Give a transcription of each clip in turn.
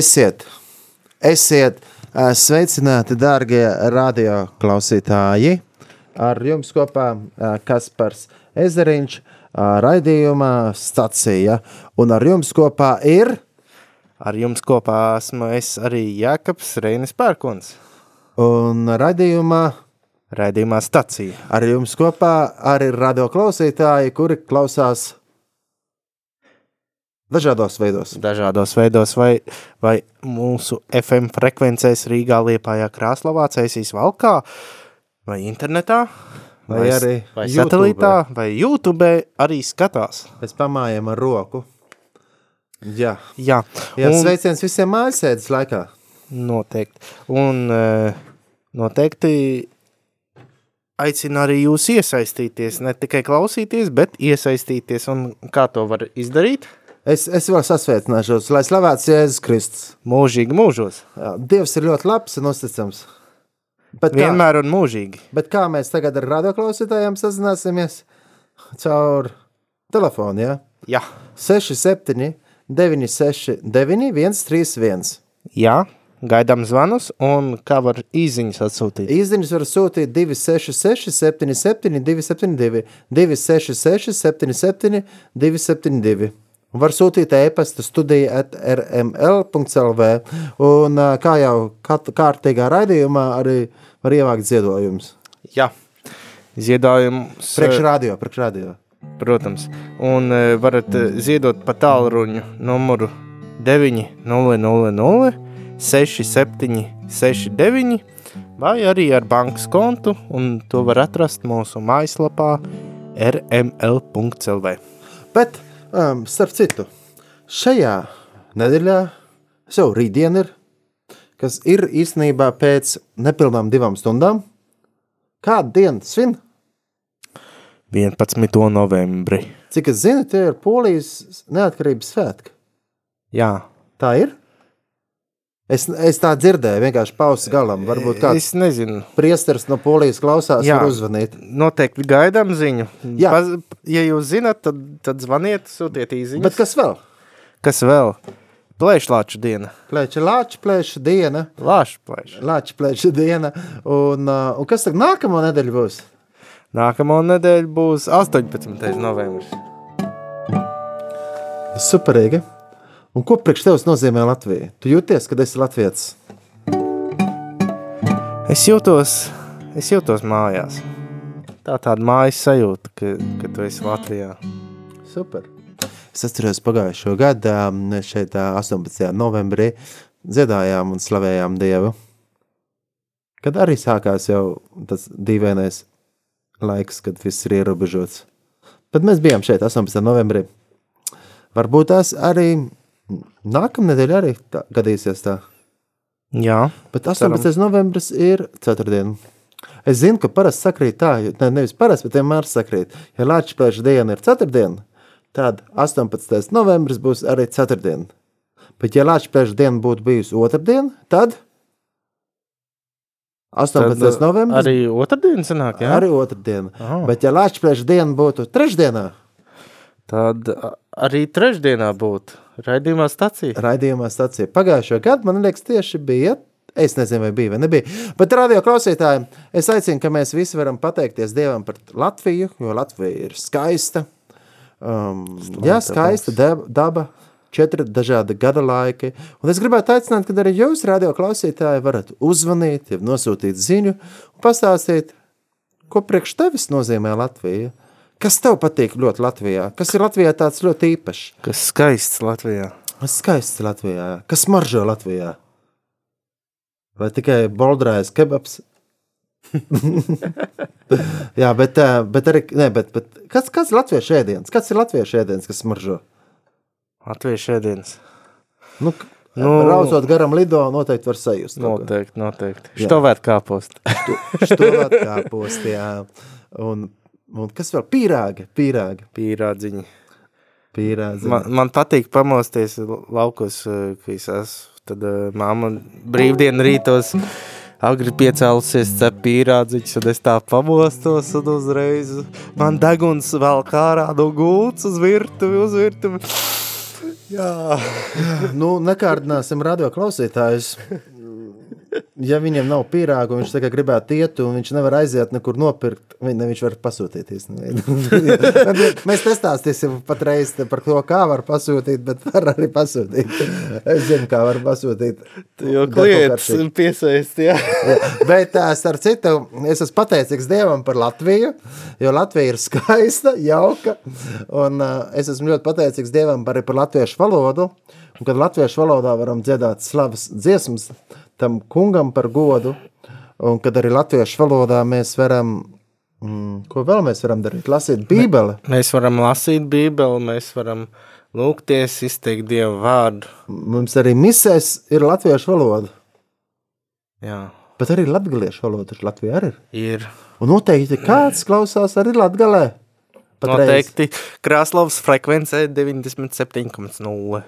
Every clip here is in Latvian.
Esiet, esiet sveicināti, dārgie radio klausītāji. Ar jums kopā Kaspars Ezeriņš, raidījumā stacija. Un ar jums kopā ir Ar jums kopā esmu es arī Jākaps Reinis Pērkons, un raidījumā raidījumā stacija. ar jums kopā arī radio klausītāji, kuri klausās dažādos veidos. Dažādos veidos vai, vai mūsu FM frekvencēs Rīgā, Liepājā, Krāslavā, Cēsīs, Valkā vai internetā. Vai arī vai YouTubē. satelītā, vai YouTube arī skatās. Pēc pamājiem ar roku. Jā, Jā, Jā un sveiciens visiem mājasēdes laikā. noteikti. Un eh, noteikti aicinu arī jūs iesaistīties, ne tikai klausīties, bet iesaistīties. Un kā to var izdarīt? Es, es vēl sasveicināšos, lai slavēts Jēzus Kristus. Mūžīgi mūžos. Jā, Dievs ir ļoti labs un uzticams. Bet kā, Vienmēr un mūžīgi. bet kā mēs tagad ar radioklausītājiem sazināsimies? Caur telefonu, jā? Jā, 67, 969, 131. Jā gaidām zvanus un kā var īziņas atsūtīt. Īziņas var sūtīt 266, 77, 272, 266, 77, 272. Un Var sūtīt e-pasta studija at rml.lv. Un kā jau kārtīgā raidījumā arī var ievākt ziedojumus. Jā, ziedojums. Priekšradio, priekšradio. Protams, un varat ziedot pa tālruņu numuru 900 6769 vai arī ar bankas kontu, un to var atrast mūsu mājaslapā rml.lv. Bet, um, starp citu, šajā nedēļā, jau rītdien ir, kas ir īstenībā pēc nepilnām divām stundām, kādu dienu svin? 11. novembri. Cik es zinu, tie ir Polijas neatkarības svētki. Jā, Tā ir? Es, es tā dzirdēju, vienkārši pausas galam. Varbūt kāds es nezinu. priesteris no Polijas klausās, Jā. var uzvanīt. Noteikti gaidām ziņu. Jā. Paz, ja jūs zinat, tad, tad zvaniet, sūtiet īziņas. Bet kas vēl? Kas vēl? Plēšlāču diena. Plēča lāča, plēša diena, Lāšu plēš. lāča plēša diena. Un, uh, un kas tad nākamā nedēļa būs? Nākamā nedēļa būs 18. novembris. Superīgi. Un ko priekš tevis nozīmē Latvija? Tu jūties, kad esi Latvijas? Es jūtos, es jūtos mājās. Tā tāda mājas sajūta, ka, ka tu esi Latvijā. Super. Es atceros pagājušo gadu, um, šeit ā, 18. novembrī dziedājām un slavējām Dievu. Kad arī sākās jau tas dīvainais laiks, kad viss ir ierobežots. Bet mēs bijām šeit 18. novembrī. Varbūt tās arī nākamnedēļ arī tā, gadīsies tā. Jā, Bet 18. novembris ir ceturtdiena. Es zinu, ka parasti sakrīt tā, ne, nevis parasti, bet vienmēr sakrīt. Ja Latvijas diena ir ceturtdiena, tad 18. novembris būs arī ceturtdiena. Bet, ja Latvijas diena būtu bijusi otrdiena, tad 18. Tad, novembris arī otrdien sanāk, jā? arī otrdiena. Aha. Bet, ja Latvijas diena būtu trešdienā, Tad arī trešdienā būtu raidījumā stacija. raidījumā stācija pagājušo gadu, man liekas, tieši bija. Es nezinu, vai bija vai nebija. Bet, radio klausītājiem, es aicinu, ka mēs visi varam pateikties Dievam par Latviju, jo Latvija ir skaista. Um, jā, skaista daba, daba, četri dažādi gada laiki. Un es gribētu aicināt, ka arī jūs, radio klausītāji, varat uzvanīt, ja nosūtīt ziņu un pastāstīt, ko priekš tevis nozīmē Latvija. Kas tev patīk ļoti Latvijā? Kas ir Latvijā tāds ļoti īpašs? Kas skaists Latvijā. Kas skaists Latvijā? Kas maržo Latvijā? Vai tikai boldrājas kebabs? Jā, bet, ā, bet arī, ne, bet, bet kas, kas ir latviešu ēdiens? Kas ir latviešu ēdiens, kas smaržo? Latviešu ēdienas. Nu, Nu, Rausot garam lido, noteikti var sajust. Noteikti, noteikti. Štovēt kāpost. Štovāt kā post, jā. Un, un kas vēl? Pīrāgi, pīrāgi, Pīrādziņi. pīrāgi. Man, man patīk pamosties laukos, eh, ka es esmu. Tad uh, mamma brīvdienu rītos agri piecēlusies cep pīrādziņus, un es tā pamostos, un uzreiz man deguns vēl kārā no gults uz virtuvi, uz virtuvi. Jā. Nu, nekārdināsim radio klausītājus. Ja viņam nav pīrāgu, viņš tikai gribētu iet, un viņš nevar aiziet nekur nopirkt, ne viņš var pasūtīt. Mēs nestāstīsim patreiz par to, kā var pasūtīt, bet var arī pasūtīt. Es zinu, kā var pasūtīt. Jo klients piesaist, jā. Bet tā, starp citu, es esmu pateicīgs Dievam par Latviju, jo Latvija ir skaista, jauka, un uh, es esmu ļoti pateicīgs Dievam arī par latviešu valodu, un kad latviešu valodā varam dziedāt slavas dziesmas tam kungam par godu, un kad arī latviešu valodā mēs varam, mm, ko vēl mēs varam darīt, lasīt bībeli. Mēs varam lasīt bībeli, mēs varam lūgties, izteikt Dievu vārdu. Mums arī misēs ir latviešu valoda, Jā, bet arī latgaliešu valoda, taču Latvijā arī ir. ir. Un noteikti kāds klausās arī latgalē. Patreiz. Noteikti Krāslavas frekvence 97,0.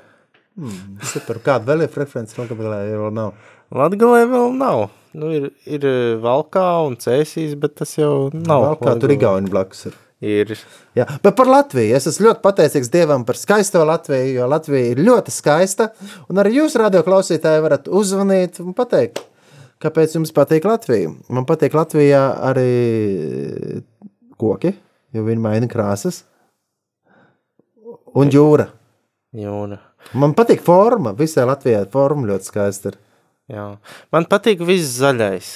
Super. Kāda vēl ir frekvence? Latgalē jau nav. Latgalē vēl nav. Nu, ir, ir eh, Valkā un Cēsīs, bet tas jau nav. Vēl kā tur Latgalē. Igauni blakus ir. Ir. Jā, bet par Latviju. Es esmu ļoti pateicīgs Dievam par skaisto Latviju, jo Latvija ir ļoti skaista. Un arī jūs, radio klausītāji, varat uzzvanīt un pateikt, kāpēc jums patīk Latvija. Man patīk Latvijā arī koki, jo viņi maina krāsas. Un jūra. Jūra. Man patīk forma. Visai Latvijai forma ļoti skaista. ir. Jā. Man patīk viss zaļais.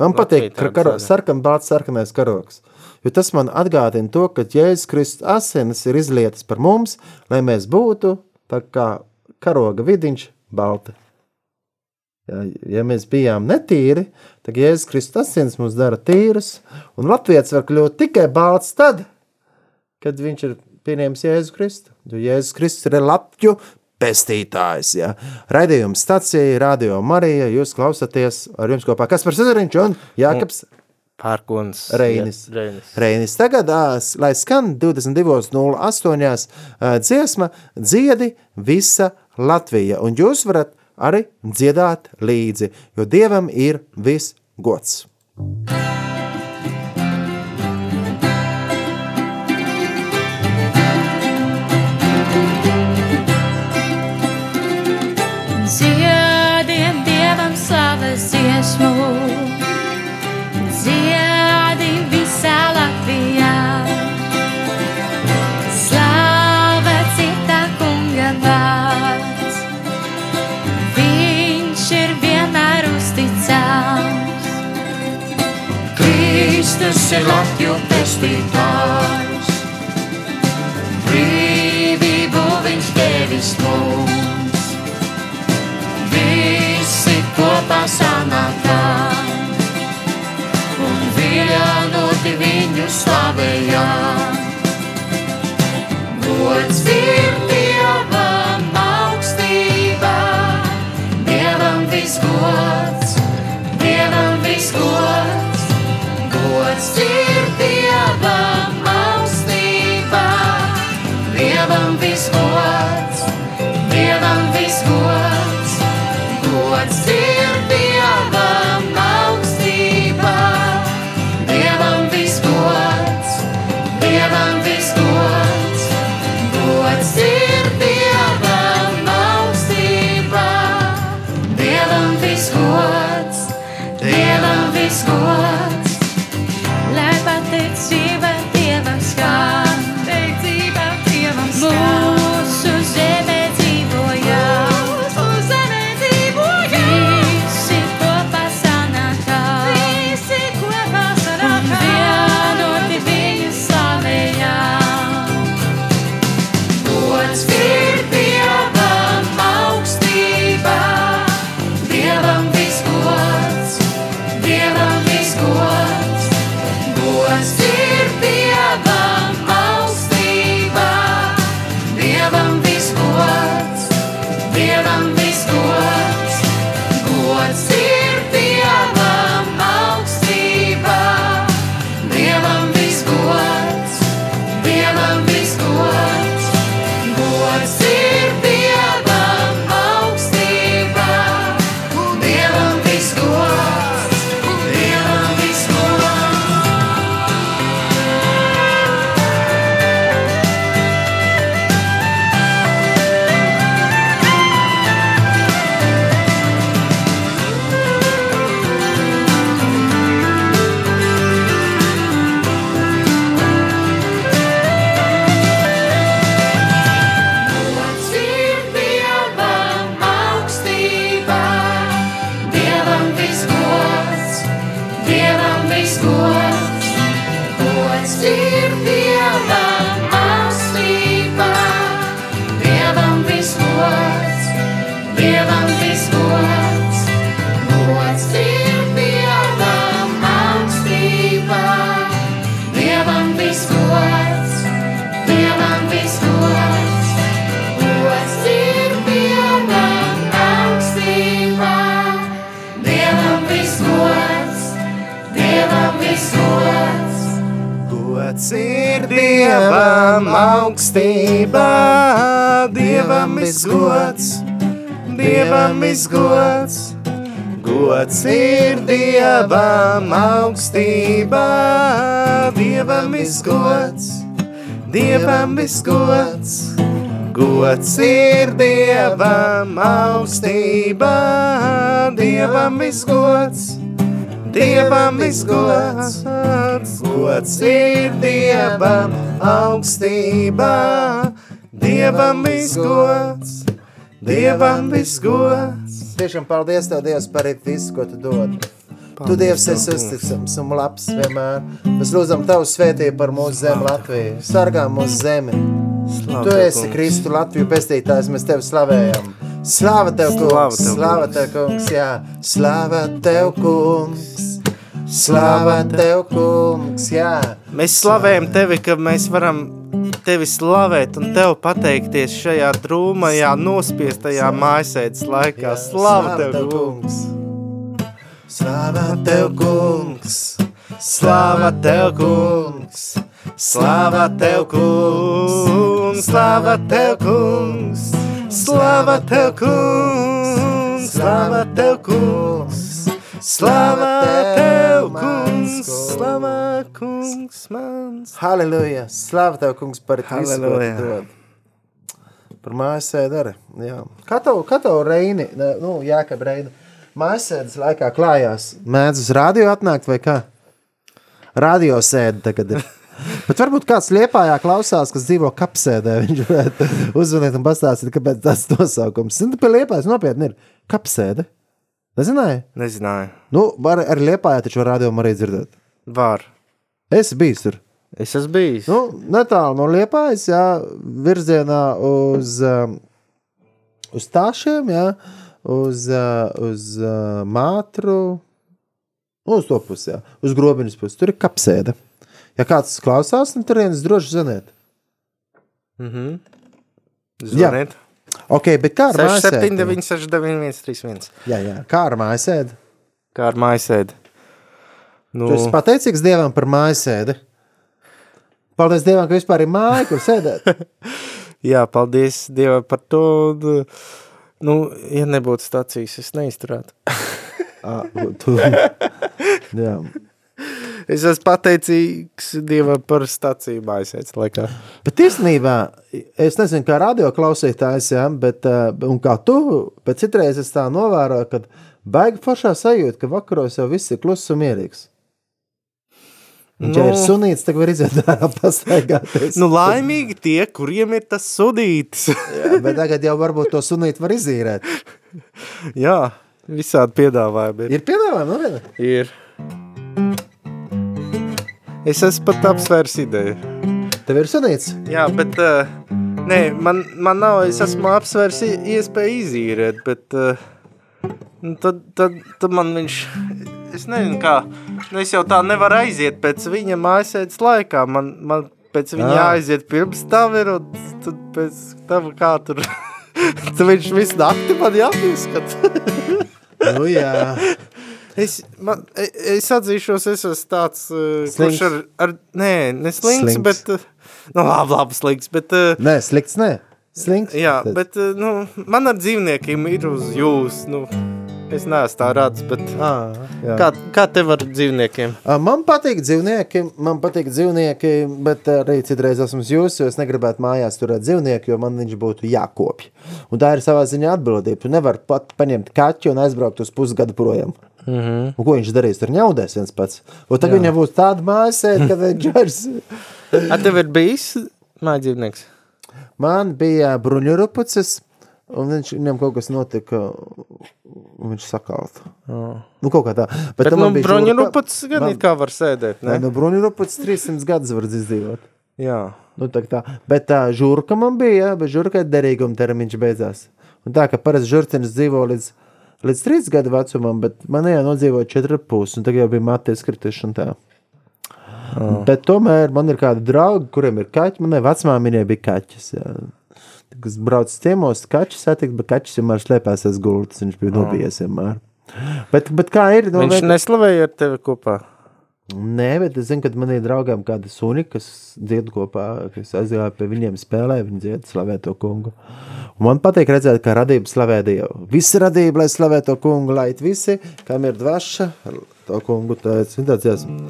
Man patīk, ka tāda karo, zaļa. sarkan, balts, sarkanais karoks. Jo tas man atgādina to, ka Jēzus Kristus asinis ir izlietas par mums, lai mēs būtu tā kā karoga vidiņš balti. Ja, ja mēs bijām netīri, tad Jēzus Kristus asinis mūs dara tīrus, un Latvijas var kļūt tikai balts tad, kad viņš ir pieņēmis Jēzu Kristu. Jo Jēzus Kristus ir Latviju pestītājs. Ja. Raidījums stacija, Radio Marija, jūs klausāties ar jums kopā Kaspars Ezeriņš un Jākaps Pērkons. Reinis. Jā, Reinis. Reinis. Tagad, lai skan 22.08. ā, dziesma, dziedi visa Latvija. Un jūs varat arī dziedāt līdzi, jo Dievam ir viss gods. Dziediem dziesmu, dziedi visā Latvijā. Slava cita kunga vārds, viņš ir vienmēr uzticams. Kristus ir Latviju pestītājs, brīvību viņš devis mums. sanākām un vienoti viņu slavējām. Gods ir Dievam augstībā, Dievam visgods, Dievam visgods, gods. Ir Dievam augstībā, Dievam visgods, Dievam visgods, gods ir. Visgods. Gods ir Dievam augstībā, Dievam visgods, Dievam visgods. Gods ir Dievam augstībā, Dievam visgods. Dievam visgods, gods ir Dievam augstībā, Dievam visgods, Dievam visgods. Tiešām paldies Tev, Dievs, par visu, ko Tu dod. Tu, Dievs, esi uzticams un labs vienmēr. Mēs lūdzam Tavu svētību par mūsu zemi Latviju. Sargā mūsu zemi. Tu esi Kristu Latviju pestītājs, mēs Tevi slavējam. Slāva Tev, kungs! Slāva Tev, kungs! Jā, slāva Tev, kungs! Slāva Tev, kungs! Jā, Mēs slavējam Tevi, ka mēs varam Tevi slavēt un Tev pateikties šajā drūmajā, nospiestajā mājasēdes laikā. Slava Tev, kungs! Slāva Tev, kungs! Slava Tev, kungs! Slava Tev, kungs! Slava Tev, kungs! Slava Tev, kungs! Slava Tev, kungs! Slava Tev, kungs! Slava kungs mans! Halleluja! Slāva Tev, kungs, par Halleluja. Par mājasēdi arī. Kā tev, Reini, nu, Jākab Reini, mājasēdes laikā klājās? Mēdz uz radio atnākt vai kā? Radio sēdi tagad ir. Bet varbūt kāds liepājā klausās, kas dzīvo kapsēdē. Viņš varētu uzzvanīt un pastāstīt, kāpēc tas nosaukums. Zini, pie liepājas nopietni ir kapsēde. Nezināju? Nezināju. Nu, var, ar liepājā taču radio arī dzirdēt. Var. Es biju tur. Es esmu bijis. Nu, netālu no liepājas, jā, virzienā uz, um, uz tāšiem, jā, uz, uh, uz uh, mātru, nu, uz to pusi, jā, uz grobiņas pusi. Tur ir kapsēde. Ja kāds klausās, tad turienes droši ziniet. Mhm. Jā. Ok, bet kā ar 6, 7, mājasēdi? 9, 6, 9, 1, 3, 1. Jā, jā, kā ar mājasēdi? Kā ar mājasēdi. Nu, Tu esi pateicīgs Dievam par mājasēdi. Paldies Dievam, ka vispār ir māja, kur sēdēt. jā, paldies Dievam par to. Nu, ja nebūtu stācijas, es neizturētu. Ā, tu... jā. Es esmu pateicīgs Dievam par stāciju mājasēdes laikā. Bet īstenībā, es nezinu, kā radio klausītājs, ja, bet, uh, un kā tu, bet citreiz es tā novēroju, ka baigi foršā sajūta, ka vakaros jau viss ir kluss un mierīgs. Un, ja Nu. ir sunīts, tad var iziet ārā pastaigāties. Nu, laimīgi tie, kuriem ir tas sudītis. Jā, bet tagad jau varbūt to sunīti var izīrēt. jā, visādi piedāvājumi ir. Ir piedāvājumi, nu viena. ir. Es esmu pat apsvērs ideju. Tev ir sunīts. Jā, bet uh, nē, man, man nav, es esmu apsvērs iespēju izīrēt, bet uh, tad, tad, tad man viņš, es nezinu kā, nu, es jau tā nevaru aiziet pēc viņa mājasēdes laikā, man, man pēc viņa Ā. jāaiziet pirms tam ir, un tad pēc tam kā tur, tad viņš visu nakti man jāpieskat. Nu jā. Es, man, e- es atzīšos, es esmu tāds, uh, Slinks. kurš ar, ar, nē, ne slinks, Slinks. bet, uh, nu labi, labi slinks, bet, Nē, slikts, nē. Slinks. Jā, Tad- bet nu, man ar dzīvniekiem ir uz jūs. Nu, es neesmu tā redzējis, bet Ā, jā. kā, kā tev ar dzīvniekiem? Ā, Man patīk dzīvnieki, man patīk dzīvnieki, bet arī citreiz esmu jums, jo es negribētu mājās turēt dzīvnieku, jo man viņš būtu jākopj. Un tā ir savā ziņā atbildība. Tu nevari pat paņemt kaķu un aizbraukt uz pusgadu projām. Mm Mhm. -hmm. un, ko viņš darīs? Tur ņaudēs viens pats. Un tagad viņam būs tāda mājas, sēde, kad viņš vairs. Ar tev ir bijis mājdzīvnieks? Man bija bruņurupucis, un viņš, viņam kaut kas notika, un viņš sakalta. Nu, kaut kā tā. Bet, Bet nu, man bija broņu žurka- rupats gan man- kā var sēdēt, Nē, ne? nu, broņu rupats 300 gadus var izdzīvot. Jā. Nu, tā, tā. Bet tā žurka man bija, jā, bet žurkai derīguma termiņš beidzās. Un tā, ka parasti žurcenis dzīvo līdz, līdz 3 gadu vecumam, bet man jau nodzīvoja 4,5, un tagad jau bija mati izkrituši un tā. Oh. Bet tomēr man ir kādi draugi, kuriem ir kaķi. Manai vecmāmiņai bija kaķis. Jā. Kas brauc ciemos, kaķis satikt, bet kaķis vienmēr slēpās aiz gultas. Viņš bija nobijies vienmēr. Bet, bet kā ir? Nu, Viņš vai- neslavēja ar tevi kopā. Nē, bet es zinu, ka man ir draugiem kāda suņa, kas dzied kopā, kas aizgāja pie viņiem spēlē, viņi dzied slavē to kungu. Un man patīk redzēt, kā radība slavē Dievu. Visi radība, lai slavē to kungu, lai visi, kam ir dvaša, to kungu teica. Viņa tāds jāsam.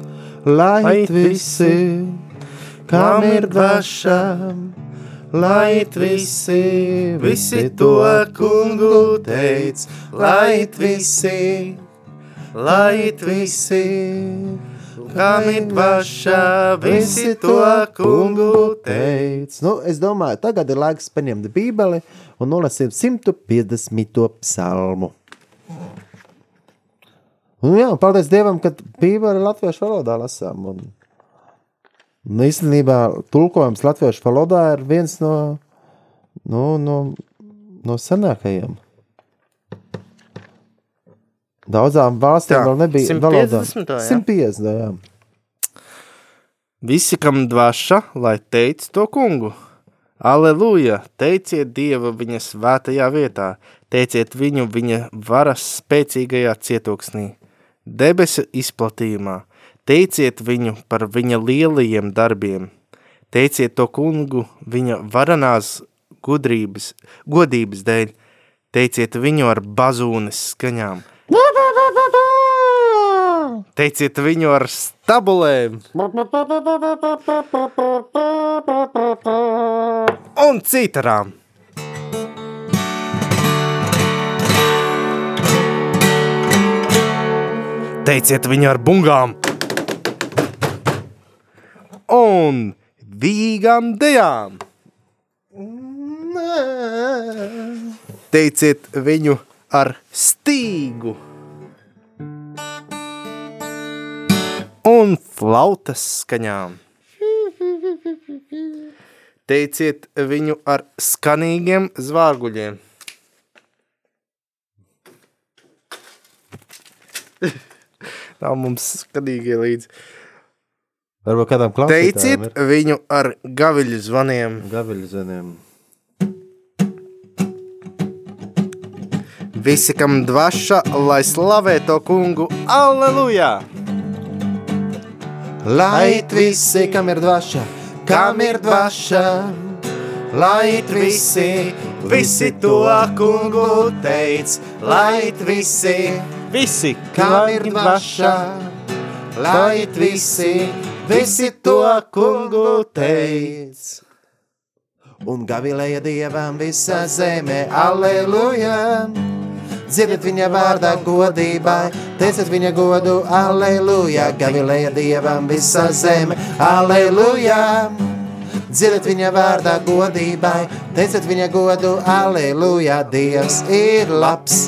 Lai visi, kam ir dvaša, lai visi, visi to kungu teic, lai visi, lai visi. Kam ir dvaša, visi to kungu teic. Nu, es domāju, tagad ir laiks paņemt bībeli un nolasīt 150. psalmu. Nu, jā, paldies Dievam, ka bībeli latviešu valodā lasām. Un, un īstenībā tulkojums latviešu valodā ir viens no, no, no, no senākajiem. Daudzām valstīm Tā, vēl nebija 150. jā? 150. Jā. Visi, kam dvaša, lai teic to kungu. Aleluja! Teiciet Dievu viņa svētajā vietā, teiciet viņu viņa varas spēcīgajā cietoksnī, debesu izplatījumā, teiciet viņu par viņa lielajiem darbiem, teiciet to kungu viņa varanās gudrības, godības dēļ, teiciet viņu ar bazūnes skaņām, teiciet viņu ar stabulēm, un citarām. Teiciet viņu ar bungām un vīgām dejām. Teiciet viņu ar stīgu un flautas skaņām. Teiciet viņu ar skanīgiem zvārguļiem. Nav mums skanīgie līdzi. Varbūt kādam klausītājam Teiciet viņu ar gaviļu zvaniem. ir gaviļu ziniem. Visi, kam dvaša, lai slavē to kungu, aleluja! Lai visi, kam ir dvaša, kam ir dvaša, lai visi, visi to kungu teic, lai visi, Visi, kam ir dvaša, lai visi, visi to kungu teic. Un gavilēja dievam visā zemē, aleluja! Dzirdat viņa vārdā godībai, teiciet viņa godu, aleluja! Gavilēja dievam visā zemē, aleluja! Dzirdat viņa vārdā godībai, teiciet viņa godu, aleluja! Dievs ir labs!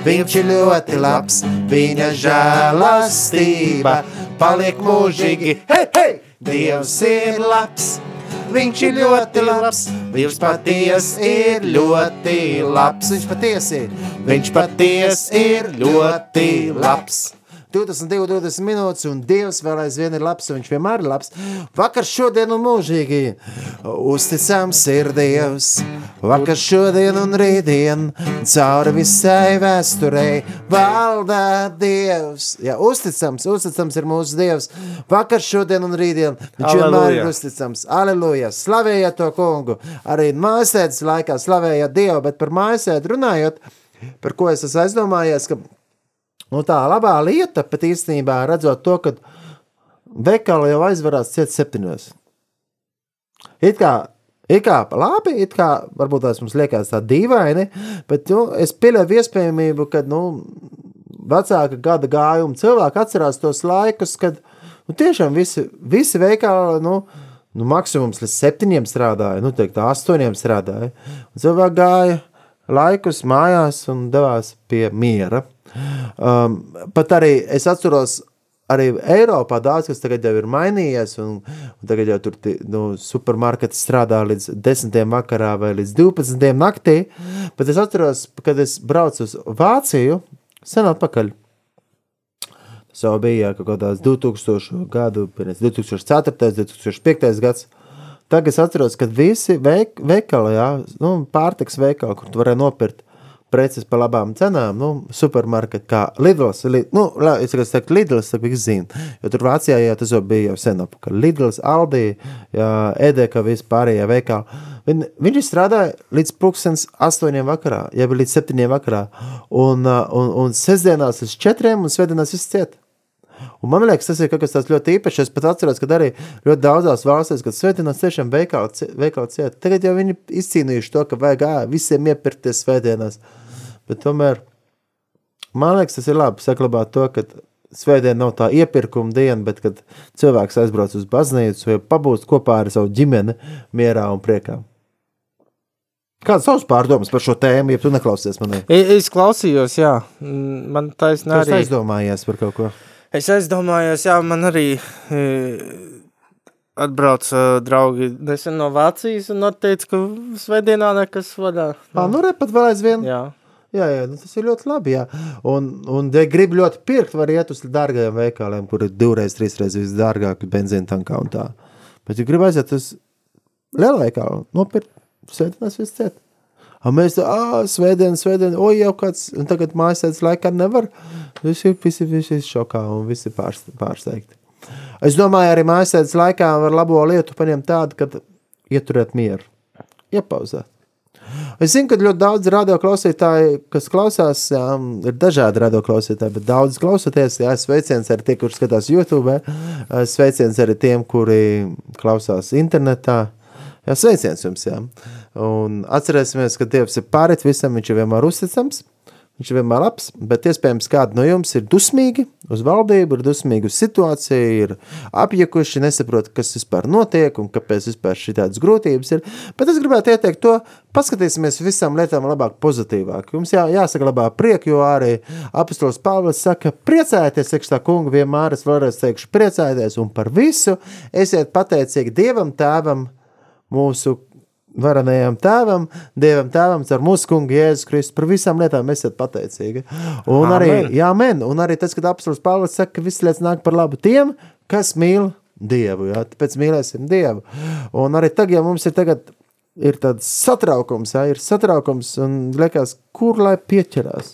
Viņš ir ļoti labs, viņa žēlastība paliek mūžīgi. Hei, hei! Dievs ir labs, viņš ir ļoti labs, viņš patiesi ir ļoti labs. Viņš patiesi ir, viņš patiesi ir ļoti labs. 22, 20 minūtes, un Dievs vēl aizvien ir labs, un Viņš vienmēr ir labs. Vakar, šodien un mūžīgi uzticams ir Dievs. Vakar, šodien un rītdien cauri visai vēsturei valdā Dievs. Jā, uzticams, uzticams ir mūsu Dievs. Vakar, šodien un rītdien viņš vienmēr ir uzticams. Aleluja! Slavējiet to kungu! Arī mājasēdes laikā slavējiet Dievu, bet par mājasēdu runājot, par ko es esmu aizdomājies, ka Nu, tā labā lieta pat īstenībā redzot to, ka veikali jau aizvarās ciet septiņos. It kā, it kā labi, it kā varbūt tās mums liekas tā dīvaini, bet nu, es pieļauju iespējamību, ka nu, vecāka gada gājuma cilvēki atcerās tos laikus, kad nu, tiešām visi, visi veikali, nu, nu, maksimums līdz septiņiem strādāja, nu, teikt, astoņiem strādāja. Un cilvēki gāja laikus mājās un devās pie miera. Um, pat arī es atceros, arī Eiropā daudz kas tagad jau ir mainījies, un, un tagad jau tur nu, supermarketi strādā līdz 10. vakarā vai līdz 12. naktī, bet es atceros, kad es braucu uz Vāciju, sen atpakaļ, Tas jau bija kaut kādās 2000 gadu, pirms 2004, 2005 gads. Tagad es atceros, ka visi veik, veikali, jā, nu, pārtiks veikali, kur tu varēji nopirkt preces par labām cenām, nu, supermarketi kā Lidls, li, nu, la, es tagad saku Lidls, saku, visi zina, jo tur Vācijā, jā, tas jau bija jau sen apakaļ. Lidls, Aldi, jā, Edeka, visi pārējie veikali. Viņ, viņš strādāja līdz pulkstens astoņiem vakarā, jeb līdz septiņiem vakarā, un, ā, un, un sestdienās līdz četriem, un svētdienās viss ciet. Un man liekas, tas ir kaut kas tāds ļoti īpašs. Es pat atceros, ka arī ļoti daudzās valstīs, kad svētdienās tiešām veikali cie- veikali ciet. Tagad jau viņi izcīnījuši to, ka vajag ā, visiem iepirkties svētdienās. Bet tomēr man liekas, tas ir labi saglabāt to, ka svētdiena nav tā iepirkuma diena, bet kad cilvēks aizbrauc uz baznīcu vai pabūst kopā ar savu ģimeni mierā un priekā. Kādas savas pārdomas par šo tēmu, ja tu neklausies manī? Es, es klausījos, jā, Mm, man taisnība Es arī. aizdomājies par kaut ko. Es aizdomājos, jā, man arī e, atbrauca draugi nesen no Vācijas un teica, ka svētdienā nekas vaļā. Ā, nu, re, pat vēl aizvien. Jā, Jā, jā nu tas ir ļoti labi. Jā. Un, un ja grib ļoti pirkt, var iet uz dārgajiem veikaliem, kur ir divreiz, trīsreiz visdārgāk benzīna tankā un tā. Bet, ja grib aiziet uz lielveikalu, nopirkt, svētdienās viss ciet. Un mēs tā, ah, svētdien, svētdien, o, jau kāds, un tagad mājasēdz laikā nevar. Visi, visi, visi šokā un visi pārst, pārsteigti. Es domāju, arī mājasēdz laikā var labo lietu paņemt tādu, kad ieturēt mieru, iepauzēt. Es zinu, ka ļoti daudz radioklausītāju, kas klausās, jā, ir dažādi radioklausītāji, bet daudz klausoties, jā, sveiciens arī tie, kurš skatās YouTube, sveiciens arī tiem, kuri klausās internetā. Jā, sveiciens jums, jā. Un atcerēsimies, ka Dievs ir pārēt visam, viņš ir vienmēr uzticams, viņš ir vienmēr labs, bet iespējams kādi no jums ir dusmīgi uz valdību, ir dusmīgi uz situāciju, ir apjukuši, nesaprot, kas vispār notiek un kāpēc vispār šī tādas grūtības ir. Bet es gribētu ieteikt to, paskatīsimies visām lietām labāk pozitīvāk. Jums jā, jāsaglabā prieku, jo arī apostols Pāvils saka, priecājieties, iekšā kungu vienmēr es vēlreiz teikšu, priecājieties un par visu esiet pateicīgi Dievam tēvam, mūsu varenajam tēvam, Dievam tēvam, ar mūsu kungu Jēzus Kristus. Par visām lietām esiet pateicīgi. Un Amen. arī, jā, men, un arī tas, kad apstājos Pāvils saka, ka visas lietas nāk par labu tiem, kas mīl Dievu. Jā, tāpēc mīlēsim Dievu. Un arī tagad, ja mums ir tagad. Ir tāds satraukums, jā, ir satraukums, un liekas, kur lai pieķerās,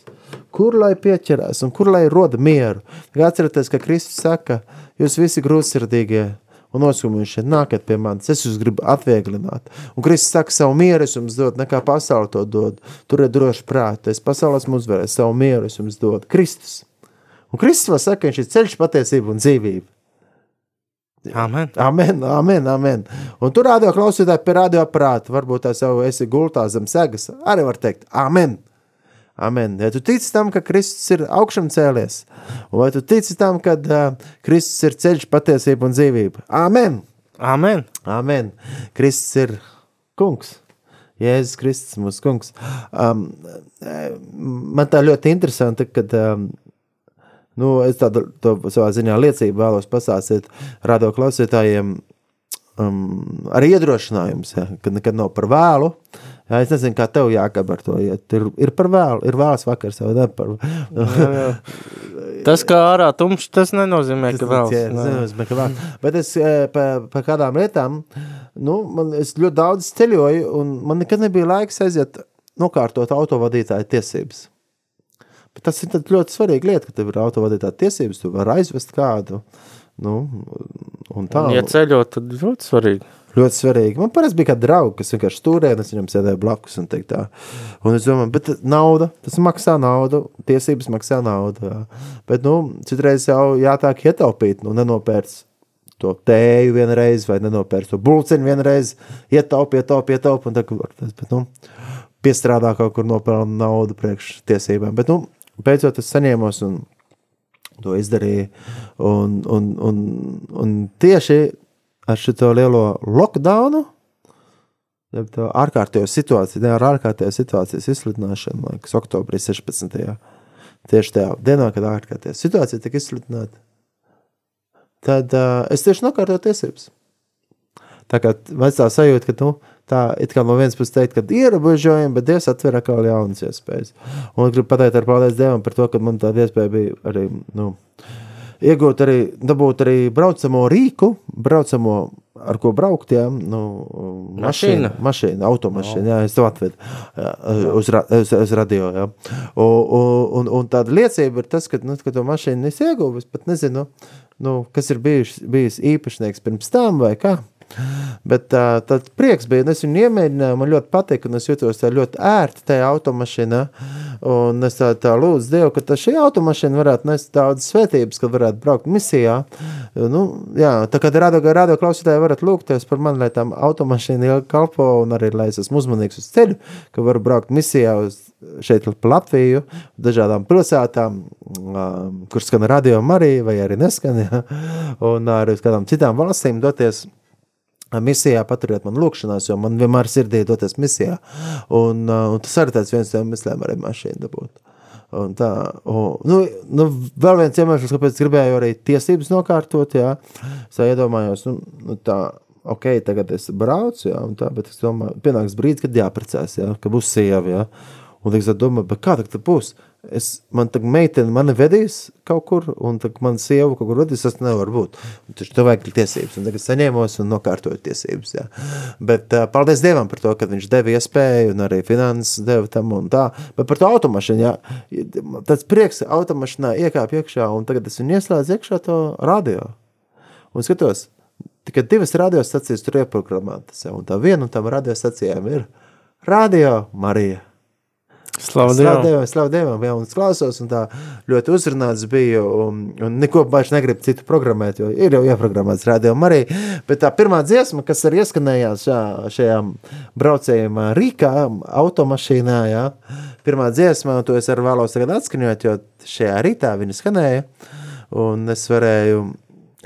kur lai pieķerās, un kur lai roda mieru. Atcerieties, ka Kristus saka, jūs visi grūtsirdīgie, un nosūmuši, nākat pie manis, es jūs gribu atvieglināt. Un Kristus saka, savu mieru es jums dodu, nekā pasauli to dod. Turiet droši prātu, es pasaules mums uzvarēju, savu mieru es jums dodu. Kristus. Un Kristus vēl saka, ka viņš ir ceļš, patiesība un dzīvība. amen. Amen, amen, amen. Un tur radio klausītāji pie radioaparāta, varbūt tā savu esi gultā zem segas, arī var teikt, amen. Amen. Ja tu tici tam, ka Kristus ir augšām cēlies, un vai tu tici tam, ka uh, Kristus ir ceļš, patiesība un dzīvība? Amen! Amen. Amen. Kristus ir kungs. Jēzus Kristus, mūsu kungs. Um, man tā ļoti interesanti, kad um, nu, es tādu savā ziņā liecību vēlos pasāstīt radio klausītājiem. Um, arī iedrošinājums, ja, kad nekad nav par vēlu. Jā, es nezinu, kā tev jākab ar to iet. Ir, ir par vēlu, ir vēls vakars, ne? Par, Tas, kā ārā tumšs, tas nenozīmē, ka vēl. Jā, es nezinu, ka vēl. Bet es eh, pa, pa kādām lietām, nu, man, es ļoti daudz ceļoju, un man nekad nebija laiks aiziet nokārtot autovadītāju tiesības. Bet tas ir ļoti svarīga lieta, ka tev ir autovadītāja tiesības, tu vari aizvest kādu. Nu, un tā Ja ceļot, tad ļoti svarīgi. ļoti svarīgi. Man parasti bija kāda drauga, kas vienkārši stūrēja, un es viņam sēdēju blakus. Un, tā. un es domāju, bet nauda, tas maksā naudu, tiesības maksā naudu. Jā. Bet nu, citreiz jau jātāk ietaupīt, nu, nenopērts to tēju vienreiz, vai nenopērts to bulciņu vienreiz, ietaupi, ietaupi, ietaupi, un bet, nu, piestrādā kaut kur nopelna naudu priekš tiesībām. Bet, nu, beidzot es saņēmos un to izdarīju. Un, un, un, un tieši ar šo lielo lockdownu jeb to ārkārtējo situāciju, ne ar ārkārtējo situācijas izsludināšanu, man liekas, oktobrī 16. Tieši tajā dienā, kad ārkārtējā situācija tika izsludināta, tad uh, es tieši nokārtoju tiesības. Tā kā tā sajūta, ka, nu, tā it kā no vienas puses teikt, ka ierobežojumi, bet Dievs atver atkal jaunas iespējas. Un gribu pateikt ar paldies Dievam par to, ka man tāda iespēja bija arī, nu, iegūt arī, dabūt arī braucamo rīku, braucamo, ar ko braukt, jā, nu, mašīna, mašīna, automašīna, jā, es to atvedu jā, uz, ra, uz, uz radio, jā. Un, un, un tāda liecība ir tas, ka, nu, ka to mašīnu es ieguvu, es pat nezinu, nu, kas ir bijis, bijis īpašnieks pirms tam vai kā. Bet tā, tad prieks bija, es viņu iemēģināju, man ļoti patika, un es jutos tā ļoti ērti tajā automašīnā, un es tā, tā lūdzu Dievu, ka šī automašīna varētu nest daudz svētības, kad varētu braukt misijā. Nu, jā, tā kā radio, radio klausītāji varat lūgties par mani, lai tām automašīna ilgi kalpo, un arī, lai es esmu uzmanīgs uz ceļu, ka varu braukt misijā uz šeit Latviju, dažādām pilsētām, kur skan radio Marija, vai arī neskan, jā, un arī uz kādām citām valstīm doties misijā paturiet man lūkšanās, jo man vienmēr sirdī doties misijā. Un, un tas arī tāds viens no iemesliem arī mašīnu dabūt. Un tā, un, nu, nu, vēl viens iemesls, kāpēc gribēju arī tiesības nokārtot, jā. Es tā iedomājos, nu, nu tā, ok, tagad es braucu, jā, un tā, bet es domāju, pienāks brīdis, kad jāprecēs, jā, ka būs sieva, jā. Un es domāju, bet kā tad būs? Es, man tā meitene mani vedīs kaut kur, un tā man sieva kaut kur vedīs, tas nevar būt. Taču tev vajag tiesības, un tagad saņēmos un nokārtoju tiesības, jā. Bet uh, paldies Dievam par to, ka viņš deva iespēju, un arī finanses deva tam un tā. Bet par to automašīnu, jā, tāds prieks automašīnā iekāp iekšā, un tagad es viņu ieslēdzu iekšā to radio. Un skatos, tikai divas radiostacijas tur ieprogrammētas, un tā viena un tam radiostacijām ir Radio Marija. Slavu Slavu Dievam, slavu Dievam, jā, un es klausos, un tā ļoti uzrunāts biju, un, un neko vairs negribu citu programmēt, jo ir jau ieprogrammēts rādījumā arī, bet tā pirmā dziesma, kas arī ieskanējās šā, šajā braucējumā Rīkā, automašīnā, jā, pirmā dziesma, un to es arī vēlos tagad atskaņot, jo šajā rītā viņa skanēja, un es varēju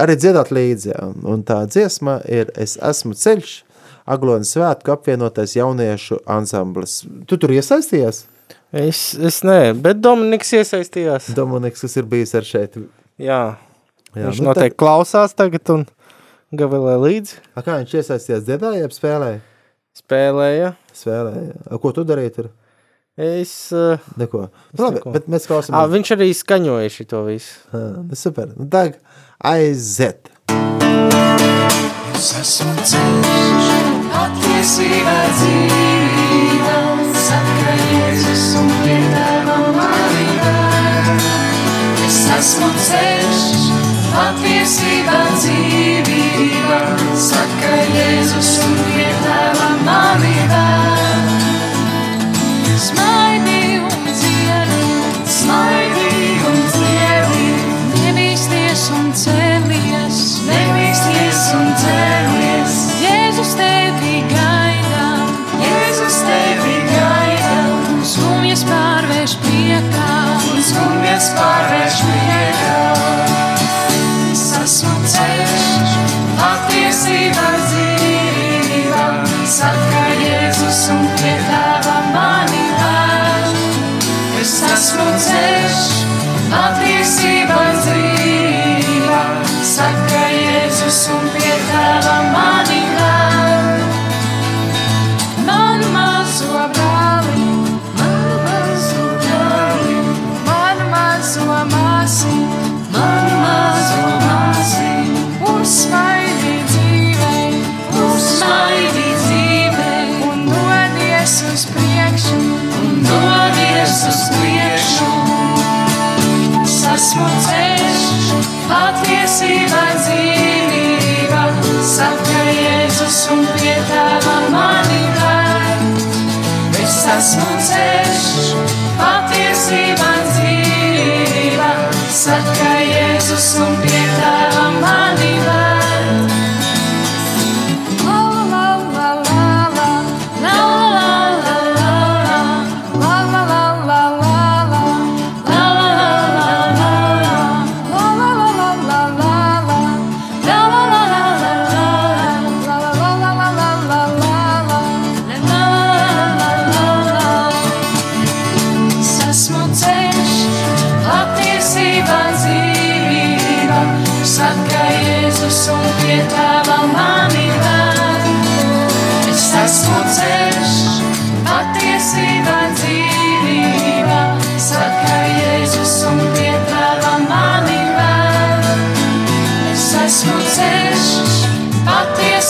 arī dziedāt līdzi, jā, un tā dziesma ir Es esmu ceļš, Aglonas svētku apvienotais jauniešu ansamblis. Tu tur iesaistījies? Es, es nē, bet Dominiks iesaistījās. Dominiks, kas ir bijis ar šeit. Jā, Jā, viņš nu noteikti klausās tagad un gavilē līdzi. A, kā viņš iesaistījās dziedāja, jeb spēlēja? Spēlēja. Spēlēja. A, ko tu darīji tur? Es, uh, Neko. Nu, labi, neko. bet mēs ā, klausāmies. viņš arī skaņoja šito visu. Ā, nu, super. Nu, Dag, aiziet. Es esmu ceļš, patiesība dzīvība, saka Jēzus un pie tēva manība. Es esmu ceļš, patiesība dzīvība, saka Jēzus un pie tēva manība. Pārvērš priekā. Es esmu ceļš, patiesība dzīvība, saka Jēzus un pie tava mani vēl. Es esmu ceļš, patiesība dzīvība, saka Jēzus un pie tava mani vēl. Esmu ceļš, patiesība dzīvība, saka Jēzus un pie tava mani vēl. Es esmu ceļš, patiesība dzīvība, saka Jēzus un pie tava mani vēl.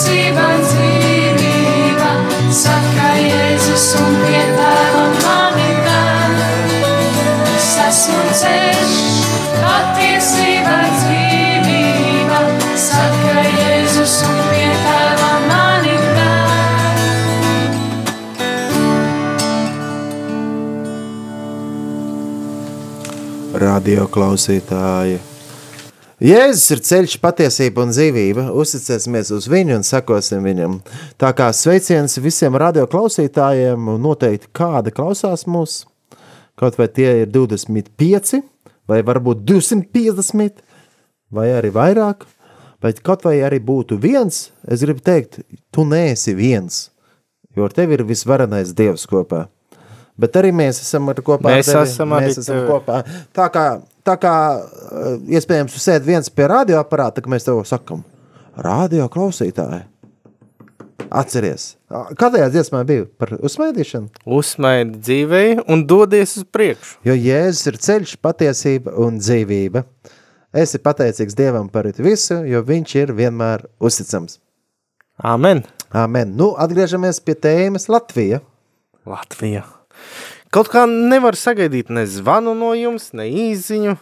Patiesība, dzīvība, saka Jēzus un pie tēva mani ved. Es esmu ceļš, patiesība, dzīvība, saka Jēzus un pie tēva mani ved. radio klausītāji. Jēzus ir ceļš, patiesība un dzīvība. Uzticēsimies uz viņu un sekosim viņam. Tā kā sveiciens visiem radio klausītājiem, un noteikti kāda klausās mūs, kaut vai tie ir 25, vai varbūt 250, vai arī vairāk, vai kaut vai arī būtu viens, es gribu teikt, tu neesi viens, jo ar tevi ir visvarenais Dievs kopā. Bet arī mēs esam ar kopā. Mēs esam mēs esam kopā. Tā kā, tā kā eh, iespējams, tu sēdi viens pie radioaparāta, ka mēs tev sakam, radio klausītāji. Atceries, kādējā dziesmā bija par uzsmaidīšanu? Uzsmaidi dzīvei un dodies uz priekšu. Jo Jēzus ir ceļš, patiesība un dzīvība. Esi pateicīgs Dievam par visu, jo Viņš ir vienmēr uzticams. Amen. Amen. Nu, atgriežamies pie tēmas Latvija. Latvija. Kaut kā nevar sagaidīt ne zvanu no jums, ne īziņu.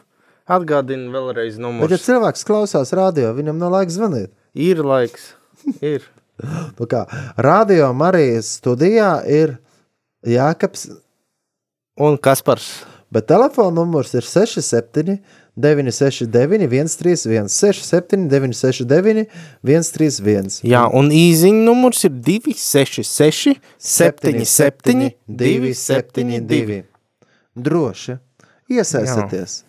Atgādinu vēlreiz Bet, ja numuru. cilvēks klausās radio, viņam nav laika zvanīt. Ir laiks. Ir. Nu kā, radio Marijas studijā ir Jākaps, Un Kaspars. bet telefona numurs ir 67 969 131 67 969 131. Jā, un īziņa numurs ir 266 77 272. Droši. Iesaistieties.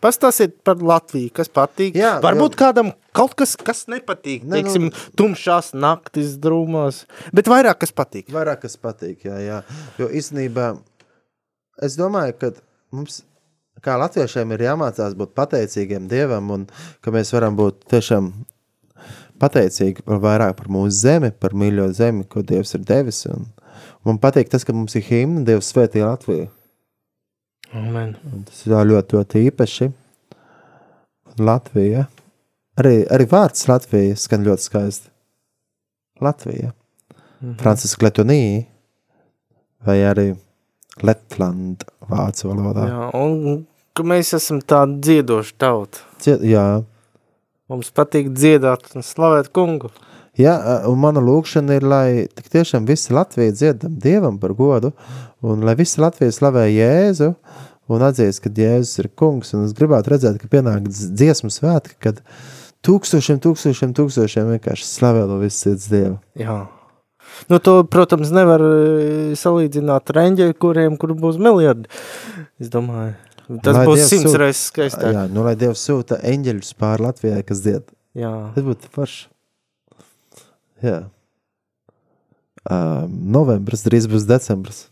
Pastāstiet par Latviju, kas patīk. Jā, Varbūt jā. kādam kaut kas, kas nepatīk. Ne, Ne, nu- Teiksim, tumšās naktis drūmās. Bet vairāk kas patīk. Vairāk kas patīk, jā, jā. Jo īstenībā es domāju, ka mums, kā latviešiem, ir jāmācās būt pateicīgiem Dievam un ka mēs varam būt tiešām pateicīgi par vairāk par mūsu zemi, par mīļo zemi, ko Dievs ir devis. Un man patīk tas, ka mums ir himna, Dievs svētī Latviju. Amen. Un tas ir ļoti, ļoti īpaši. Un Latvija. Arī, arī vārds Latvija skan ļoti skaisti. Latvija. Mm -hmm. Franciska Letonija vai arī Letland vācu valodā. Jā, un ka mēs esam tādi dziedoši tauta. Cie, jā. Mums patīk dziedāt un slavēt kungu. jā, un mana lūkšana ir, lai tiešām visi Latvija dziedam Dievam par godu, un lai visi Latvija slavē Jēzu, un atzīst, ka Jēzus ir kungs, un es gribētu redzēt, ka pienāk dz- dziesmu svētki, kad tūkstošiem, tūkstošiem, tūkstošiem vienkārši slavē no visas sirds Dievu. Jā. Nu, to, protams, nevar eh, salīdzināt ar eņģeļu, kuriem kur būs miljardi. Es domāju, tas Lai būs Dievs simts sūta- reizes skaistāk. Jā, nu lai Dievs sūta eņģeļus pār Latvijai, kas dzied. Jā. Tas būtu forši. Jā. Um, novembris drīz būs decembris.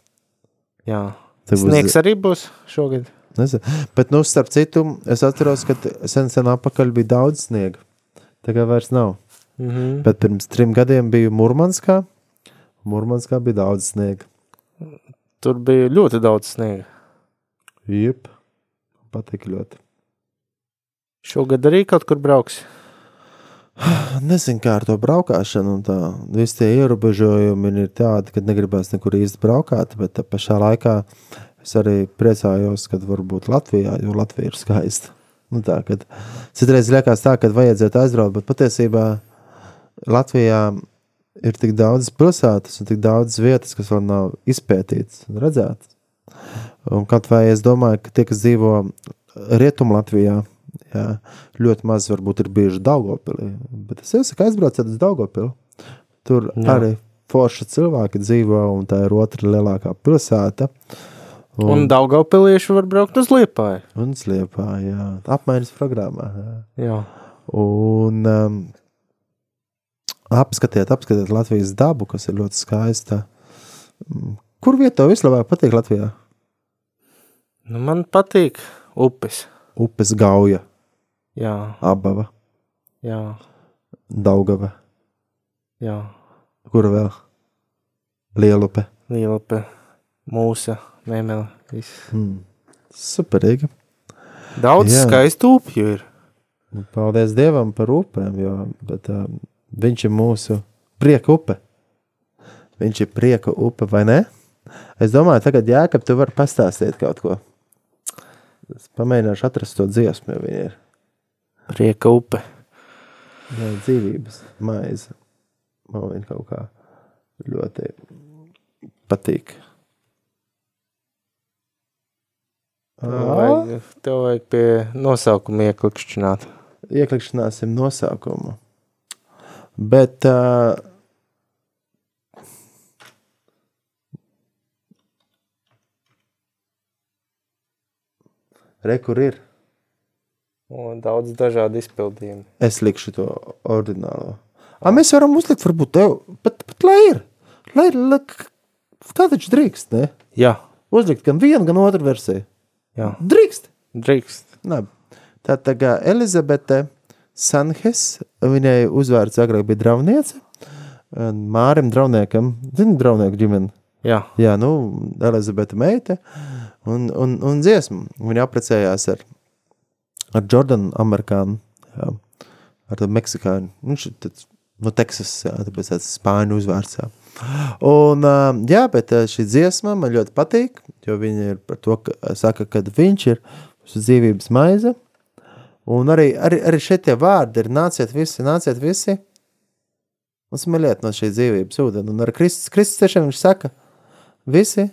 Jā. Tad būs- Sniegs arī būs šogad. Nezinu. Bet, nu, starp citu, es atceros, ka sen, sen apakaļ bija daudz sniega. Tagad vairs nav. Mhm. Bet pirms trim gadiem biju Murmanskā. Murmanskā bija daudz sniega. Tur bija ļoti daudz sniega. Jep. Patika ļoti. Šogad arī kaut kur brauks. Nezinu, kā ar to braukšanu. un Tā. Visi tie ierobežojumi ir tādi, ka negribēs nekur īsti braukāt. Bet pašā laikā es arī priecājos, ka varbūt Latvijā, jo Latvija ir skaista. Nu tā, kad citreiz liekas tā, ka vajadzētu aizbraukt, bet patiesībā Latvijā ir tik daudz pilsētas un tik daudz vietas, kas vēl nav izpētītas un redzētas. Un kaut vai es domāju, ka tie, kas dzīvo Rietumā Latvijā, jā, ļoti maz varbūt ir bijuši Daugopilī. Bet es iesaku aizbrauciet uz Daugopilu. Tur jā. Arī forši cilvēki dzīvo, un tā ir otra lielākā pilsēta. Un, un Daugaupilieši var braukt uz Liepāju. un sliepā, jā, apmaiņas programmā. Jā. Jā. Un um, apskatiet, apskatiet Latvijas dabu, kas ir ļoti skaista. Mm, Kur vietā tev vislabāk patīk Latvijā? Nu, man patīk upes. Upes gauja, Jā, abava, jā, daugava. jā. Kur vēl? Lielupe. Lielupe, mūsa, memela, viss. Superīgi. Daudz Jā. skaistu upju ir. Paldies Dievam par upēm, jo bet, uh, viņš ir mūsu prieka upe. Viņš ir prieka upe, vai ne? Es domāju, tagad Jākap, tu vari pastāstīt kaut ko. Es pamēģināšu atrast to dziesmu, jo viņa ir Prieka upe. jā, dzīvības maize. Man viņa kaut kā ļoti patīk. Tev vajag, tev vajag pie nosaukuma ieklikšķināt. Ieklikšķināsim nosaukumu. Bet uh, Re, kur ir? Un daudz dažādu izpildījumu. Es likšu to ordinālo. A, mēs varam uzlikt, varbūt tev, bet, bet lai ir. Lai ir, lai, tā taču drīkst, ne? Jā, Uzlikt gan vienu, gan otru versiju. jā. Drīkst. Drīkst. Labi. Tā kā Elizabete Sanhes, viņai uzvārds agrāk bija drauniece, un Mārim drauniekam, zinu, draunieku ģimeni. Jā, Jā, nu, Elizabete meita un, un, un dziesmu. Viņa apprecējās ar, ar Jordanu Amerikānu, jā, ar tādu Meksikāņu. Viņš ir tāds, no Teksas, jā, tāpēc tāds spāņu uzvārds, jā. Un, jā, bet šī dziesma man ļoti patīk, jo viņa ir par to, ka saka, kad viņš ir uz dzīvības maize, un arī, arī, arī tie vārdi ir nāciet visi, nāciet visi, un smeliet no šī dzīvības ūdeni. Un ar Kristus, Kristus tiešām viņš saka, visi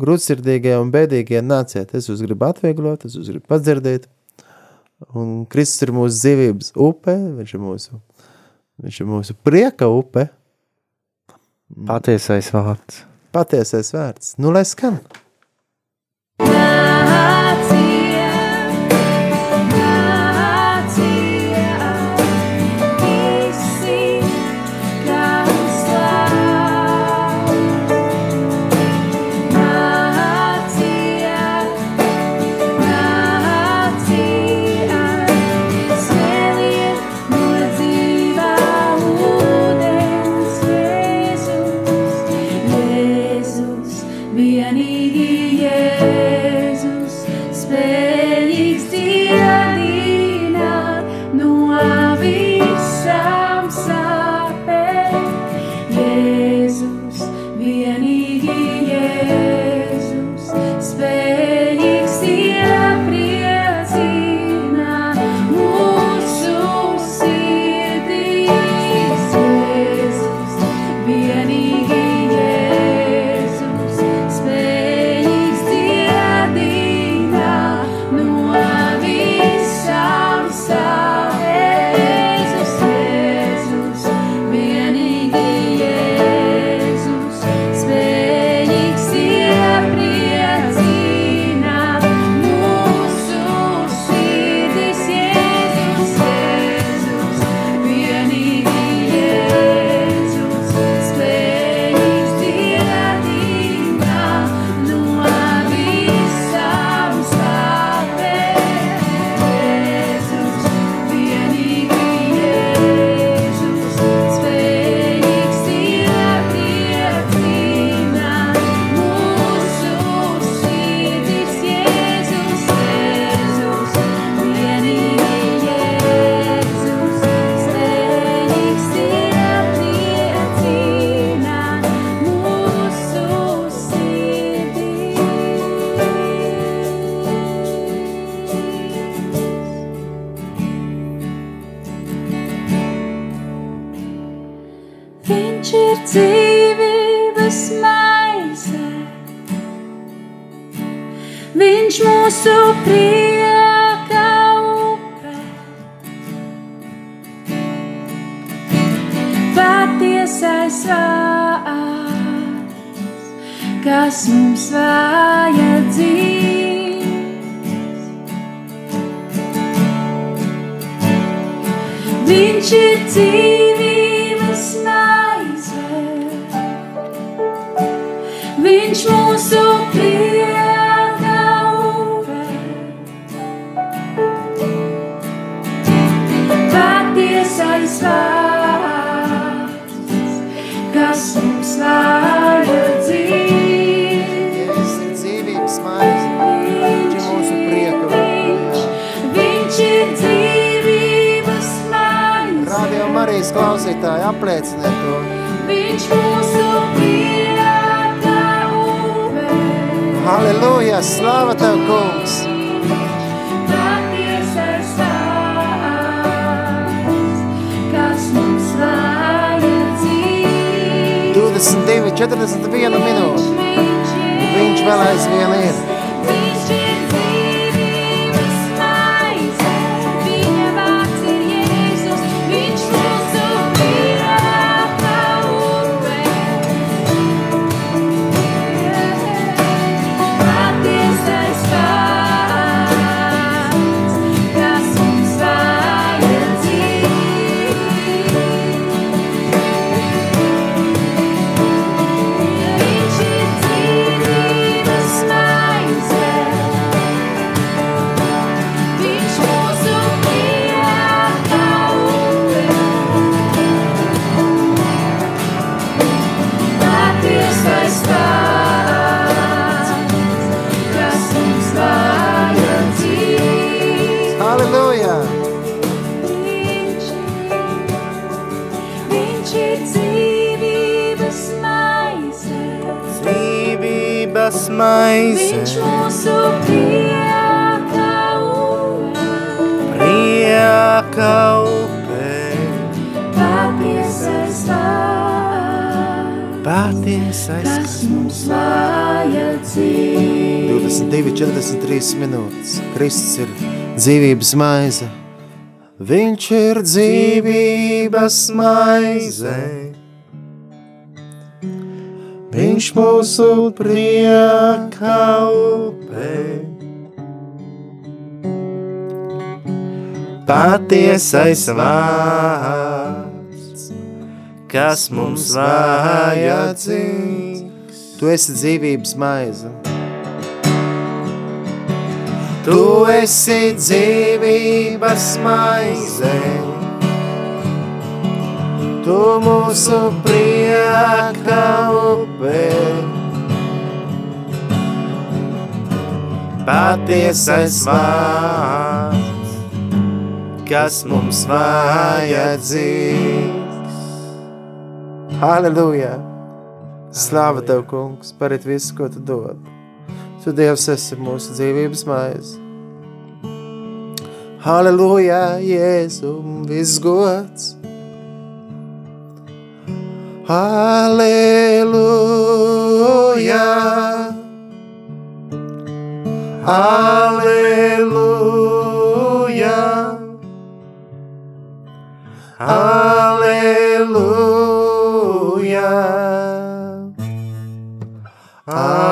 grūtsirdīgie un bēdīgie nāciet, es jūs gribu atvieglot, es jūs gribu padzirdēt, un Kristus ir mūsu dzīvības upe, viņš ir mūsu, viņš ir mūsu prieka upe, patiesais vārds. patiesais vērts. Nu, lai skan. Nācija, mūsu prieka upe. Patiesais vārds, kas mums vajadzīgs. Viņš ir dzīvības Kristus ir dzīvības maize. Viņš ir dzīvības maize. Viņš mūsu prieka upē. patiesais vārds, kas mums vajadzīgs. Tu esi dzīvības maize. Tu esi dzīvības maize, Tu mūsu prieka upē. patiesais vārds, kas mums vajadzīgs. Halleluja! Slāva Tev, kungs, parit visu, ko Tu dod. Tu, Dievs, esi mūsu dzīvības maize. Halleluja, Jēzu, viss gods. Halleluja! Halleluja! Halleluja! Amen!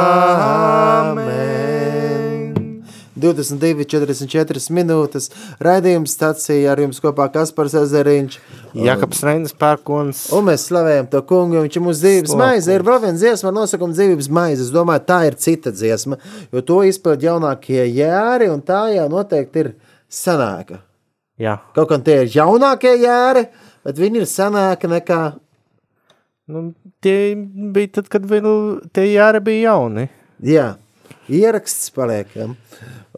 22, 44 minūtes. Raidījums stācija ar jums kopā Kaspars Ezeriņš. Jakobs Reinas pērkons. Un mēs slavējam to kungu, viņš ir mūsu Slavu maize. Ir vēl viena dziesma ar nosaukumu dzīvības maize. Es domāju, tā ir cita dziesma, jo to izpild jaunākie jēri, un tā jau noteikti ir senāka. Jā, Kaut kā tie ir jaunākie jēri, bet viņi ir senāki nekā. nu, tie bija tad, kad vēl tie jāra bija jauni. Jā, ieraksts paliekam.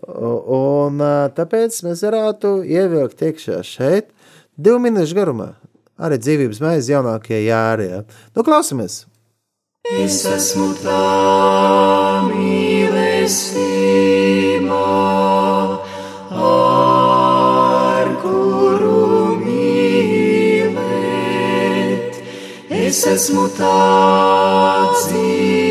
Un tāpēc mēs varētu ievilkt iekšā šeit divu minūšu garumā. Arī dzīvības maize jaunākie jāri. Jā. Nu, klausamies! Es esmu tā mīlestība, ar kuru mīlēt. Es esmu tā dzīve,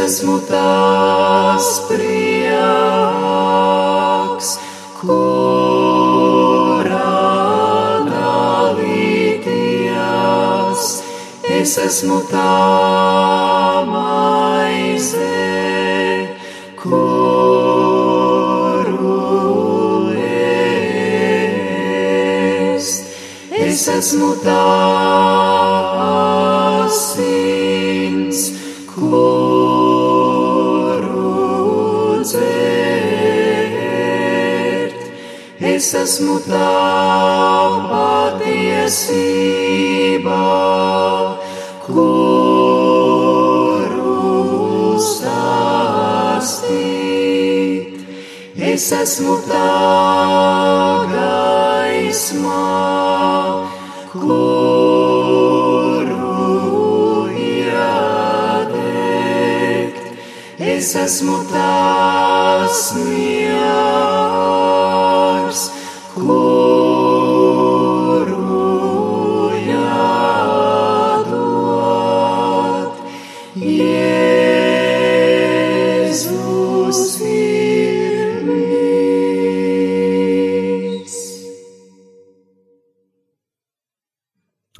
esmu tās prieks, kurā dalīties. Es esmu tā maize, kuru ēst. Es esmu tā Es esmu tā patiesība, kuru stāstīt. es esmu tā gaisma, kuru iedegt. Es esmu tās miers,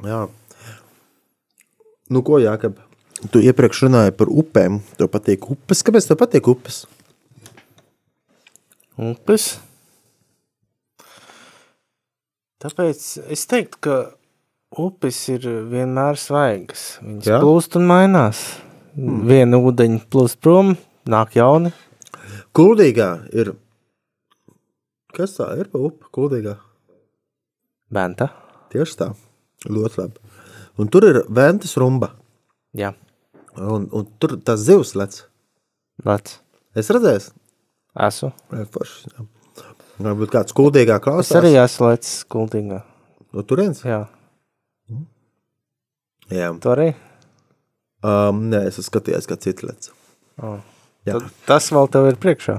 Jā. Nu, ko, Jākab? Tu iepriekš runāji par upēm. Tev patīk upes. Kāpēc tev patīk upes? Upes. Tāpēc es teiktu, ka upes ir vienmēr svaigas. Viņas Jā? Plūst un mainās. Hmm. Viena ūdeņa plūst prom, nāk jauni. Kuldīgā ir. Kas tā ir pa upi? Kuldīgā. Benta. Tieši tā. Ļoti labi. Un tur ir ventas rumba. Jā, Un, un tur tas zivs lec. lec. Es redzēju, Esmu. forši. jā. Varbūt kāds kuldīgā Es klausās. arī esmu lecis kultīgā. No turienes? Jā, Jā. tu arī. Um, nē, es esmu skatījies, kā cits lec. Oh. Jā. Tad Tas vēl tev ir priekšā.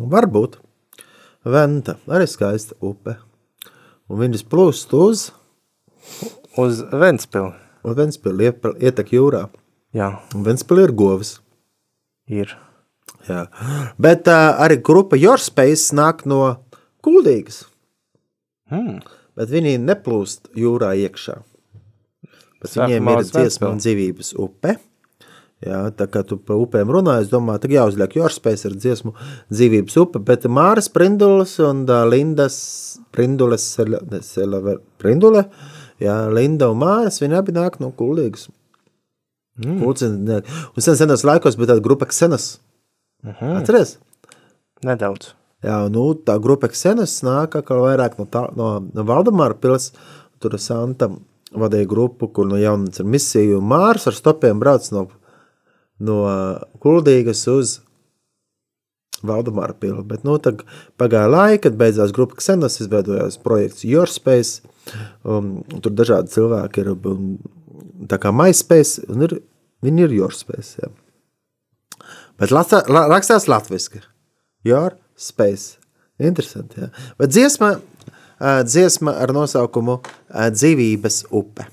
Varbūt. Venta arī skaista upe. Un viņas plūst uz Uz Ventspili. un Ventspili ietek jūrā. Jā, Un Ventspili ir govis. ir. Jā. Bet uh, arī grupa Your Space nāk no Kuldīgas. Hmm. Bet viņi neplūst jūrā iekšā. Bet viņiem ir uz dziesma un dzīvības upe. Jā, tā kā tu par upēm runā, es domāju, ka jāuzliek Jorspējas ar dziesmu dzīvības upe, bet Māras Prindulas un Lindas Prindulas, Sela- ne, Selava- Prindule, jā, Linda un Māras, viņi abi nāk no Kuldīgas. Mm. Un sen senos laikos bija tāda grupa Ksenas. Mm. -huh. Atceries? Nedaudz. Jā, nu, tā grupa Ksenas nāk atkal vairāk no, tā, no, no Valdemāra pils. Tur Santa vadīja grupu, kur no jaunas ar misiju un Mārs ar stopiem brauc no, no Kuldīgas uz Valdemāra pilu. Bet, nu, pagāja laika, kad beidzās grupa Ksenas, izveidojās projekts Your Space. Um, tur dažādi cilvēki ir, un, tā kā MySpace, un ir, viņi ir Your Space, jā. Bet lasa, la, rakstās latviski. Your Space. Interesanti, jā. Bet dziesma, dziesma ar nosaukumu Dzīvības upe.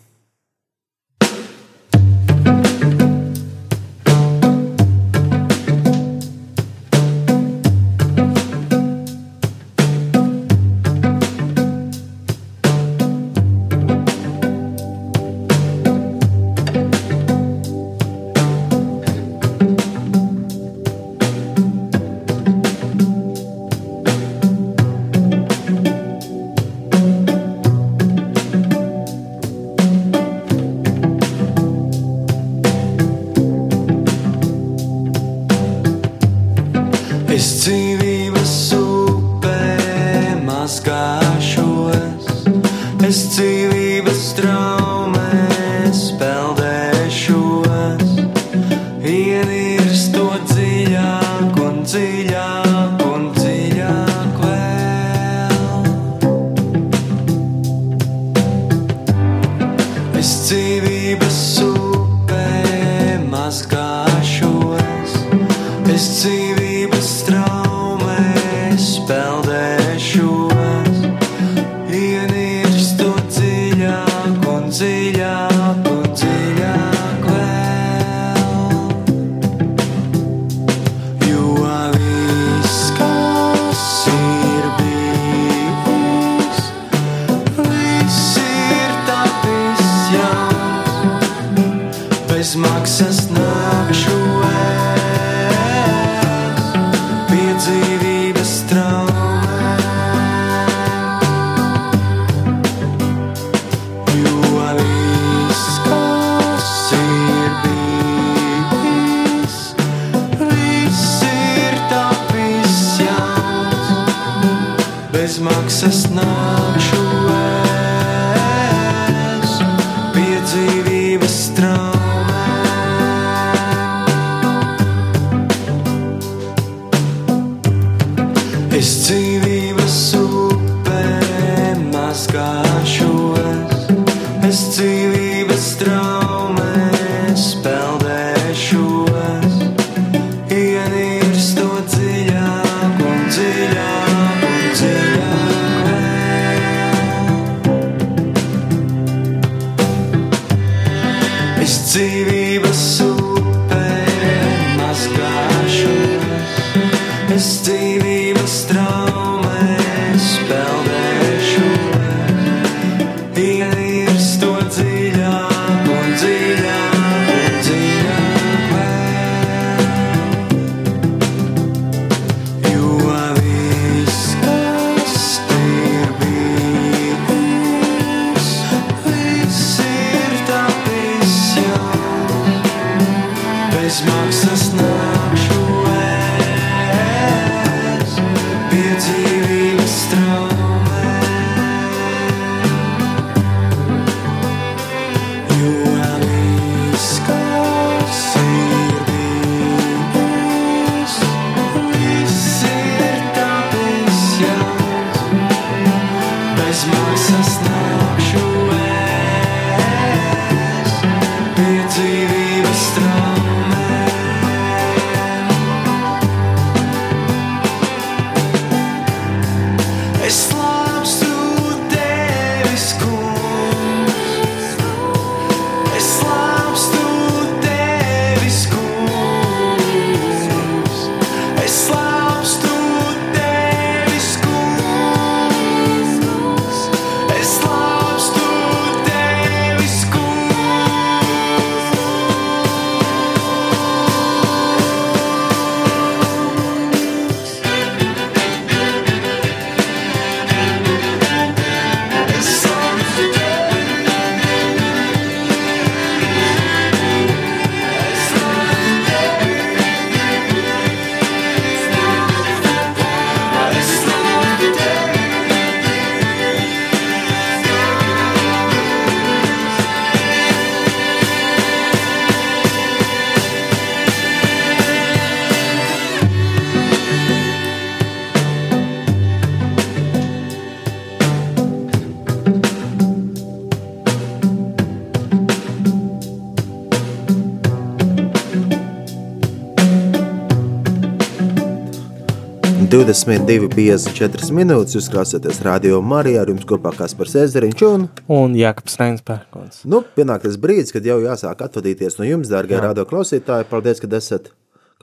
22, 54 minūtes. Jūs klausāties radio Marijā, ar jums kopā Kaspars Ezeriņš un... Un Jākaps Reinsbergs. Nu, pienāk tas brīdis, kad jau jāsāk atvadīties no jums, dārgie Jā. radio klausītāji. Paldies, ka esat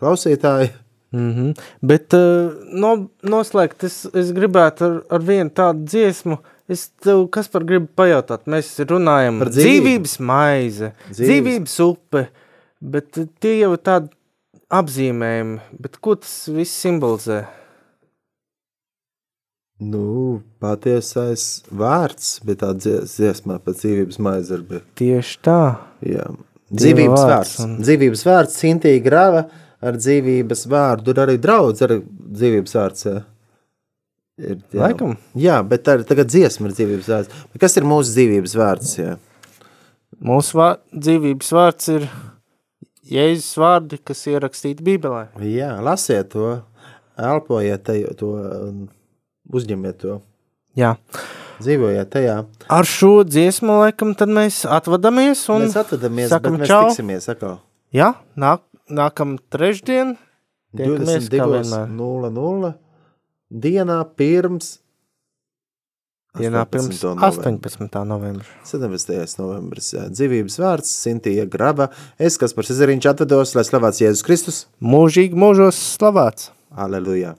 klausītāji. Mm -hmm. Bet uh, no, noslēgt es, es gribētu ar, ar vienu tādu dziesmu. Es tev, kas par gribu pajautāt, mēs runājam par dzīvību. dzīvības maize, dzīvības, dzīvības upe, bet tie jau ir tādi apzīmējumi, bet ko tas viss simbolizē? Nu, patiesais vārds bija tā dziesmā par dzīvības maizarbi. Tieši tā. Jā. Dzīvības vārds vārds. un- Dzīvības vārds Cintī grava ar dzīvības vārdu. Tur arī draudz ar dzīvības vārds. jā. Ir, jā. Laikam. Jā, bet tā ir tagad dziesma ar dzīvības vārds. Bet kas ir mūsu dzīvības vārds? Jā? Mūsu vār, dzīvības vārds ir Jēzus vārdi, kas ierakstīti Bībelē. jā, lasiet to, elpojiet to un uzņemiet to. Jā. Dzīvojiet tajā. Ar šo dziesmu laikam tad mēs atvadamies un Mēs atvadamies, bet sakam mēs čau. tiksimies atkal. Jā, nāk, nākam trešdien. Tiekamies kā vienmēr. 22.00 dienā pirms Dienā pirms 18. novembra. 18. novembra. 17. novembris. Dzīvības vārds, Sintīja Graba. Es, kas par Cezariņš atvedos, lai slavēts Jēzus Kristus. Mūžīgi mūžos slavēts. Aleluja!